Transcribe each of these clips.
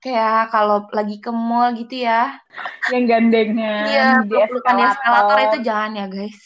Kayak kalau lagi ke mall gitu ya. Yang gandengnya Iya, pelukan eskalator eskalator. itu jangan ya guys.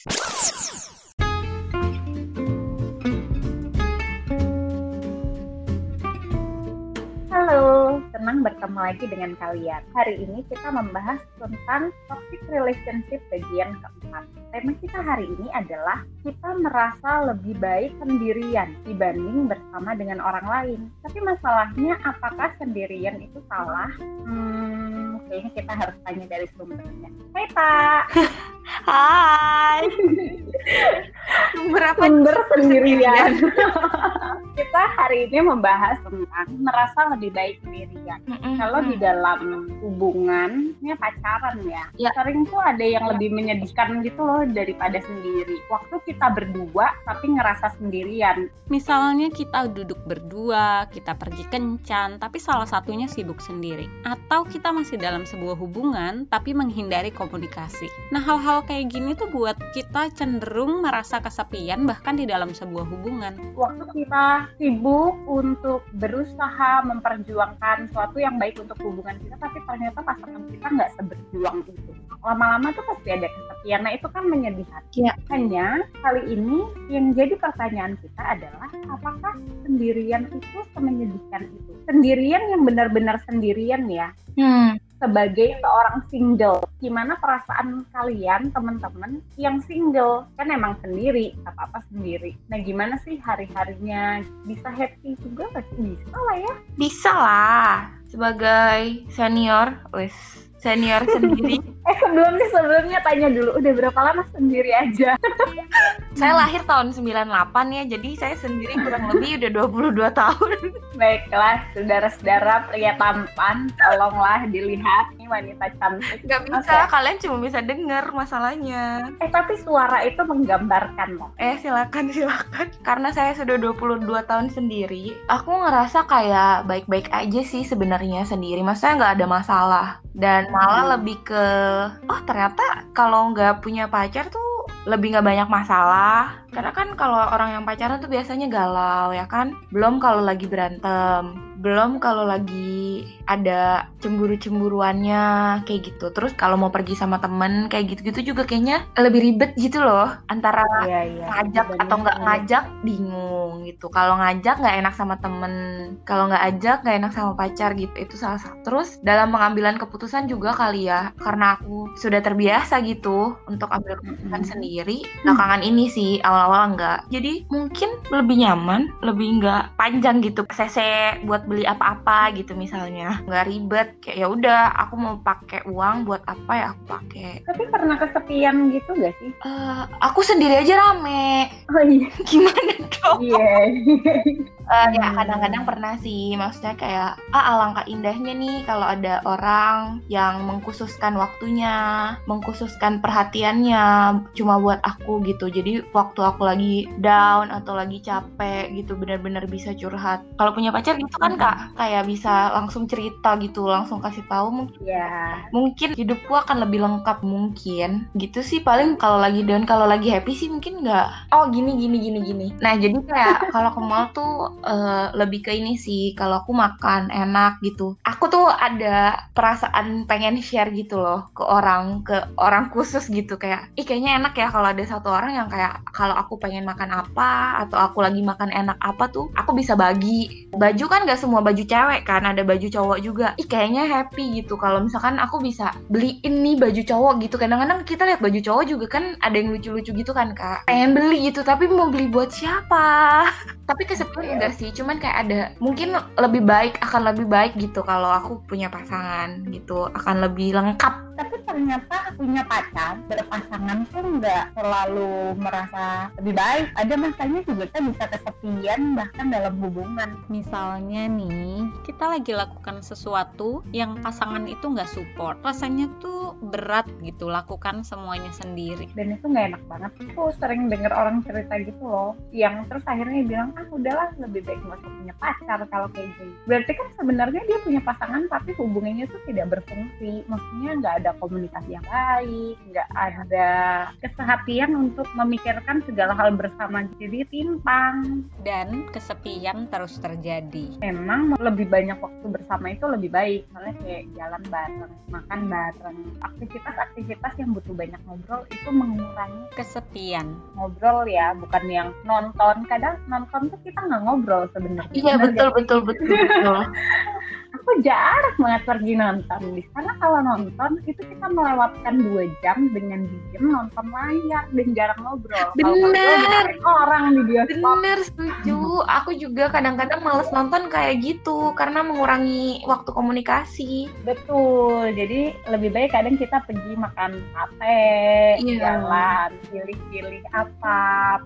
Senang bertemu lagi dengan kalian. Hari ini kita membahas tentang toxic relationship bagian keempat. Tema kita hari ini adalah kita merasa lebih baik sendirian dibanding bersama dengan orang lain. Tapi masalahnya apakah sendirian itu salah? Hmm, kayaknya kita harus tanya dari sumbernya. Hai Pak, Hai. Berapa sumber sendirian. kita hari ini membahas tentang merasa lebih baik sendirian. Kalau di dalam hubungannya pacaran ya, Ya. sering tuh ada yang lebih menyedihkan gitu loh daripada sendiri. Waktu kita berdua tapi ngerasa sendirian. Misalnya kita duduk berdua, kita pergi kencan, tapi salah satunya sibuk sendiri. Atau kita masih dalam sebuah hubungan, tapi menghindari komunikasi. Nah, hal-hal kayak gini tuh buat kita cenderung merasa kesepian bahkan di dalam sebuah hubungan. Waktu kita sibuk untuk berusaha memperjuangkan sesuatu yang baik untuk hubungan kita, tapi ternyata pasangan kita nggak seberjuang itu. Lama-lama tuh pasti ada kesepian. Nah itu kan menyedihkan. Iya. Hanya kali ini yang jadi pertanyaan kita adalah apakah sendirian itu semenyedihkan itu? Sendirian yang benar-benar sendirian ya, Hmm. Sebagai seorang single. Gimana perasaan kalian, teman-teman, yang single? Kan emang sendiri, apa-apa sendiri. Nah, gimana sih hari-harinya? Bisa happy juga nggak sih? Bisa lah ya. Bisa lah. Sebagai senior, wes senior sendiri. Eh, sebelumnya, sebelumnya tanya dulu, udah berapa lama sendiri aja? saya lahir tahun 98 ya, jadi saya sendiri kurang lebih udah 22 tahun. Baiklah, saudara-saudara pria tampan, tolonglah dilihat. Ini wanita cantik. Gak bisa, Oke. kalian cuma bisa denger masalahnya. Eh, tapi suara itu menggambarkan loh. Eh silakan silakan. Karena saya sudah 22 tahun sendiri, aku ngerasa kayak baik-baik aja sih sebenarnya sendiri. Maksudnya nggak ada masalah. Dan malah lebih ke, oh ternyata kalau nggak punya pacar tuh lebih nggak banyak masalah. Karena kan kalau orang yang pacaran tuh biasanya galau ya kan. Belum kalau lagi berantem. Belum kalau lagi ada cemburu-cemburuannya kayak gitu. Terus kalau mau pergi sama temen kayak gitu-gitu juga kayaknya lebih ribet gitu loh. Antara Iya, iya. ngajak atau nggak ngajak bingung gitu kalau ngajak nggak enak sama temen kalau nggak ajak nggak enak sama pacar gitu itu salah satu terus dalam pengambilan keputusan juga kali ya karena aku sudah terbiasa gitu untuk ambil keputusan Mm-mm. sendiri belakangan ini sih awal-awal nggak jadi mungkin lebih nyaman lebih nggak panjang gitu cc buat beli apa-apa gitu misalnya nggak ribet kayak ya udah aku mau pakai uang buat apa ya aku pakai Tapi pernah kesepian gitu gak sih? Eh, aku sendiri aja rame Oh iya. gimana dong Iya. Eh, ya Hmm. kadang-kadang pernah sih maksudnya kayak ah alangkah indahnya nih kalau ada orang yang mengkhususkan waktunya mengkhususkan perhatiannya cuma buat aku gitu jadi waktu aku lagi down atau lagi capek gitu benar-benar bisa curhat. Kalau punya pacar gitu kan kak kayak bisa langsung cerita gitu langsung kasih tahu mungkin Iya. mungkin hidupku akan lebih lengkap mungkin. Gitu sih paling kalau lagi down kalau lagi happy sih mungkin nggak. Oh gini gini gini gini. Nah jadi kayak kalau ke mall tuh eh, lebih ke ini sih kalau aku makan enak gitu. Aku tuh ada perasaan pengen share gitu loh ke orang ke orang khusus gitu. Kayak ih kayaknya enak ya kalau ada satu orang yang kayak kalau aku pengen makan apa atau aku lagi makan enak apa tuh aku bisa bagi. Baju kan gak semua baju cewek kan ada baju cowok juga. Ih kayaknya happy gitu. Kalau misalkan aku bisa beliin nih baju cowok gitu. Kadang-kadang kita lihat baju cowok juga kan ada yang lucu-lucu gitu kan kak. Pengen beli gitu tapi mau beli buat siapa? Tapi kesepian enggak sih? Cuman kayak ada mungkin lebih baik akan lebih baik gitu kalau aku punya pasangan gitu. Akan lebih lengkap Tapi ternyata punya pacar berpasangan tuh nggak selalu merasa lebih baik. Ada masanya juga kita bisa kesepian bahkan dalam hubungan. Misalnya nih, kita lagi lakukan sesuatu yang pasangan itu nggak support. Rasanya tuh berat gitu lakukan semuanya sendiri dan itu nggak enak banget aku sering denger orang cerita gitu loh yang terus akhirnya bilang ah udahlah lebih baik nggak usah punya pacar kalau kayak gini berarti kan sebenarnya dia punya pasangan tapi hubungannya tuh tidak berfungsi maksudnya nggak ada komunikasi yang baik nggak ada kesehatian untuk memikirkan segala hal bersama. Jadi timpang. Dan kesepian terus terjadi. Memang lebih banyak waktu bersama itu lebih baik. Soalnya kayak jalan bareng makan bareng. Aktivitas-aktivitas yang butuh banyak ngobrol itu mengurangi kesepian. ngobrol ya bukan yang nonton. Kadang nonton tuh kita nggak ngobrol sebenarnya. Iya betul, betul betul jarang banget pergi nonton di sana. Kalau nonton itu kita melewatkan dua jam dengan diem nonton layar dan jarang ngobrol. Bener. orang di bioskop. Bener setuju. Aku juga kadang-kadang males nonton kayak gitu karena mengurangi waktu komunikasi. Betul. Jadi lebih baik kadang kita pergi makan sate Iya. jalan pilih-pilih apa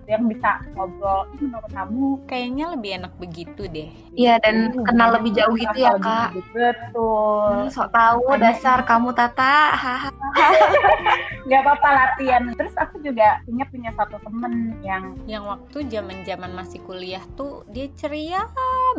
yang bisa ngobrol. Menurut kamu? Kayaknya lebih enak begitu deh. Iya dan Hmm, kenal lebih jauh gitu ya kak. Betul. Hmm, sok tahu dasar kamu Tata. Nggak apa-apa latihan. Terus aku juga punya punya satu temen yang yang waktu zaman zaman masih kuliah tuh dia ceria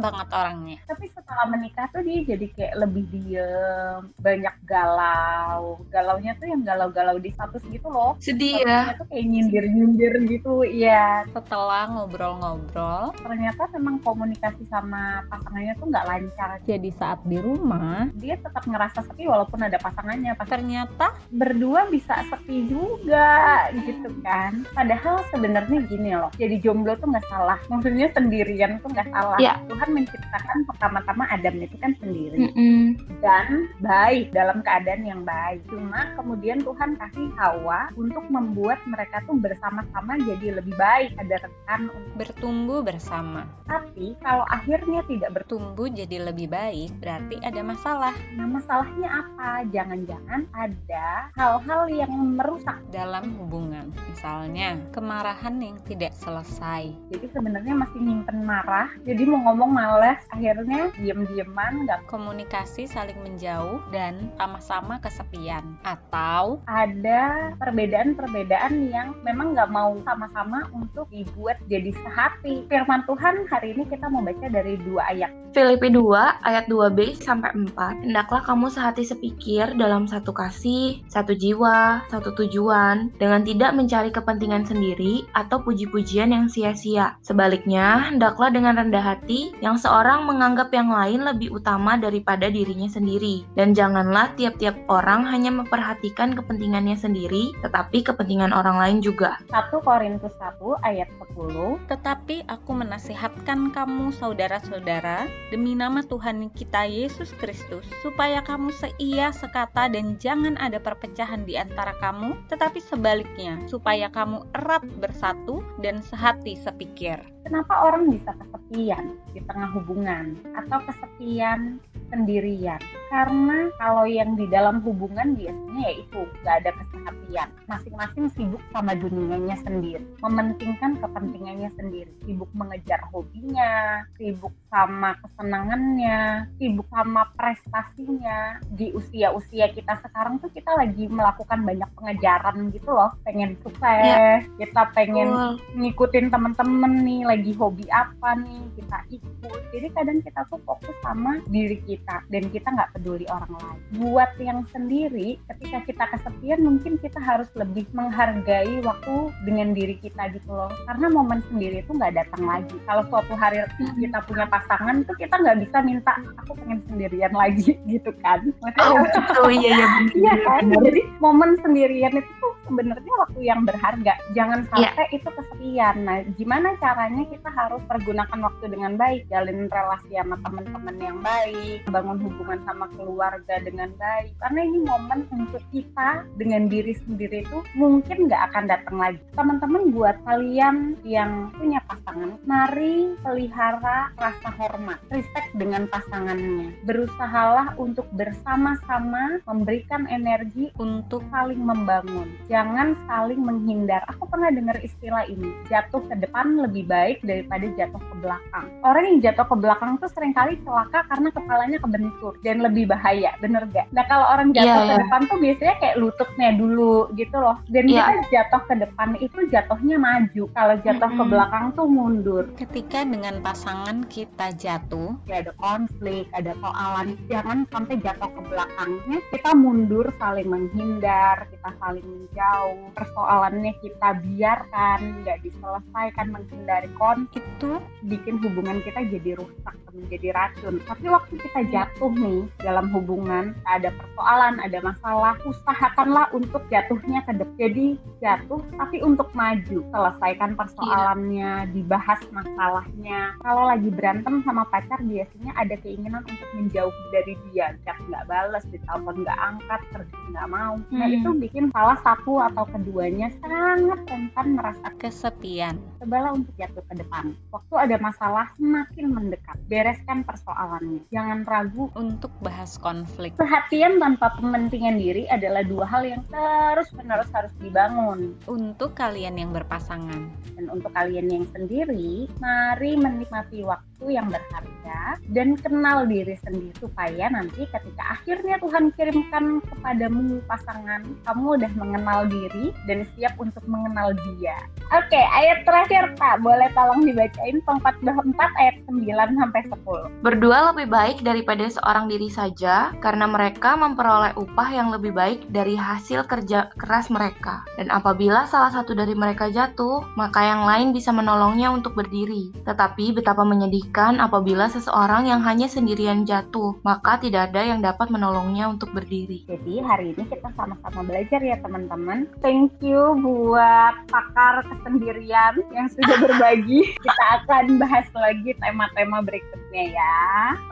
banget orangnya. Tapi setelah menikah tuh dia jadi kayak lebih diem banyak galau. Galaunya tuh yang galau-galau di status gitu loh. Sedih ya. tuh kayak nyindir-nyindir gitu iya. Setelah ngobrol-ngobrol. Ternyata memang komunikasi sama pasangannya tuh nggak lancar. Jadi saat di rumah dia tetap ngerasa sepi walaupun ada pasangannya. Pas ternyata berdua bisa sepi juga gitu kan. Padahal sebenarnya gini loh jadi jomblo tuh nggak salah. Maksudnya sendirian tuh nggak salah. Ya. Tuhan menciptakan pertama-tama Adam itu kan sendiri. Mm-mm. dan baik dalam keadaan yang baik. Cuma kemudian Tuhan kasih Hawa untuk membuat mereka tuh bersama-sama jadi lebih baik ada rekan untuk bertumbuh bersama. Tapi kalau akhirnya tidak bertumbuh tumbuh jadi lebih baik berarti ada masalah. Nah masalahnya apa? Jangan-jangan ada hal-hal yang merusak. Dalam hubungan misalnya kemarahan yang tidak selesai. Jadi sebenarnya masih nyimpen marah jadi mau ngomong males akhirnya diem-dieman nggak komunikasi saling menjauh dan sama-sama kesepian. Atau ada perbedaan-perbedaan yang memang nggak mau sama-sama untuk dibuat jadi sehati. Firman Tuhan hari ini kita mau baca dari dua ayat. Filipi 2 ayat 2b sampai 4 Hendaklah kamu sehati sepikir dalam satu kasih, satu jiwa, satu tujuan dengan tidak mencari kepentingan sendiri atau puji-pujian yang sia-sia. Sebaliknya, hendaklah dengan rendah hati yang seorang menganggap yang lain lebih utama daripada dirinya sendiri dan janganlah tiap-tiap orang hanya memperhatikan kepentingannya sendiri tetapi kepentingan orang lain juga. 1 Korintus 1 ayat 10 Tetapi aku menasihatkan kamu saudara-saudara demi nama Tuhan kita Yesus Kristus supaya kamu seia sekata dan jangan ada perpecahan di antara kamu tetapi sebaliknya supaya kamu erat bersatu dan sehati sepikir. kenapa orang bisa kesepian di tengah hubungan atau kesepian sendirian karena kalau yang di dalam hubungan biasanya yaitu gak ada kesehatian. Masing-masing sibuk sama dunianya sendiri. Mementingkan kepentingannya sendiri. Sibuk mengejar hobinya sibuk sama kesenangannya sibuk sama prestasinya. Di usia-usia kita sekarang tuh kita lagi melakukan banyak pengejaran gitu loh. Pengen sukses kita pengen ngikutin temen-temen nih lagi hobi apa nih kita ikut. Jadi kadang kita tuh fokus sama diri kita. Dan kita nggak peduli orang lain. Buat yang sendiri ketika kita kesepian mungkin kita harus lebih menghargai waktu dengan diri kita gitu loh. Karena momen sendiri itu nggak datang lagi. Kalau suatu hari kita punya pasangan tuh kita nggak bisa minta aku pengen sendirian lagi gitu kan. Oh gitu, iya iya. Iya kan? Jadi momen sendirian itu sebenarnya waktu yang berharga. Jangan Iya. sampai itu kesepian. Nah, gimana caranya kita harus pergunakan waktu dengan baik, jalin relasi sama teman-teman yang baik, bangun hubungan sama keluarga dengan baik. Karena ini momen untuk kita dengan diri sendiri itu mungkin nggak akan datang lagi. Teman-teman buat kalian yang punya pasangan, mari pelihara rasa hormat, respect dengan pasangannya. Berusahalah untuk bersama-sama memberikan energi Untuk saling membangun. jangan saling menghindar. Aku pernah dengar istilah ini, jatuh ke depan lebih baik daripada jatuh ke belakang. Orang yang jatuh ke belakang tuh sering kali celaka karena kepalanya kebentur dan lebih bahaya, bener gak? Nah kalau orang jatuh yeah, ke yeah. depan tuh biasanya kayak lututnya dulu gitu loh. Dan yeah. kita jatuh ke depan itu jatuhnya maju. Kalau jatuh mm -hmm. ke belakang tuh mundur. Ketika dengan pasangan kita jatuh, ya ada konflik, ada soalan, jangan sampai jatuh ke belakangnya. Kita mundur saling menghindar, kita saling menjauh, persoalannya kita biarkan, nggak diselesaikan, menghindari konflik itu bikin hubungan kita jadi rusak, menjadi racun. Tapi waktu kita jatuh nih dalam hubungan, ada persoalan, ada masalah, usahakanlah untuk jatuhnya ke depan. Jadi jatuh, tapi untuk maju, selesaikan persoalannya, dibahas masalahnya. Kalau lagi berantem sama pacar, biasanya ada keinginan untuk menjauh dari dia, chat nggak balas, ditelepon nggak angkat, pergi nggak mau. Nah, hmm. Itu bikin salah satu atau keduanya sangat rentan merasa kesepian. Cobalah untuk jatuh ke depan. Waktu ada masalah semakin mendekat. Bereskan persoalannya. Jangan ragu untuk bahas konflik. Perhatian tanpa kepentingan diri adalah dua hal yang terus-menerus harus dibangun. Untuk kalian yang berpasangan. Dan untuk kalian yang sendiri, mari menikmati waktu yang berharga dan kenal diri sendiri supaya nanti ketika akhirnya Tuhan kirimkan kepadamu pasangan, kamu udah mengenal diri dan siap untuk mengenal dia. Oke, ayat terakhir Pak, boleh tolong dibacain pengkat 4 ayat 9 sampai 10. Berdua lebih baik daripada seorang diri saja karena mereka memperoleh upah yang lebih baik dari hasil kerja keras mereka. Dan apabila salah satu dari mereka jatuh, maka yang lain bisa menolongnya untuk berdiri. Tetapi betapa menyedihkan apabila seseorang yang hanya sendirian jatuh, maka tidak ada yang dapat menolongnya untuk berdiri. Jadi hari ini kita sama-sama belajar ya teman-teman. Thank you buat pakar kesendirian yang sudah berbagi. kita akan bahas lagi tema-tema berikutnya ya.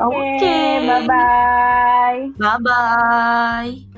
Oke, okay. okay, bye-bye. Bye-bye.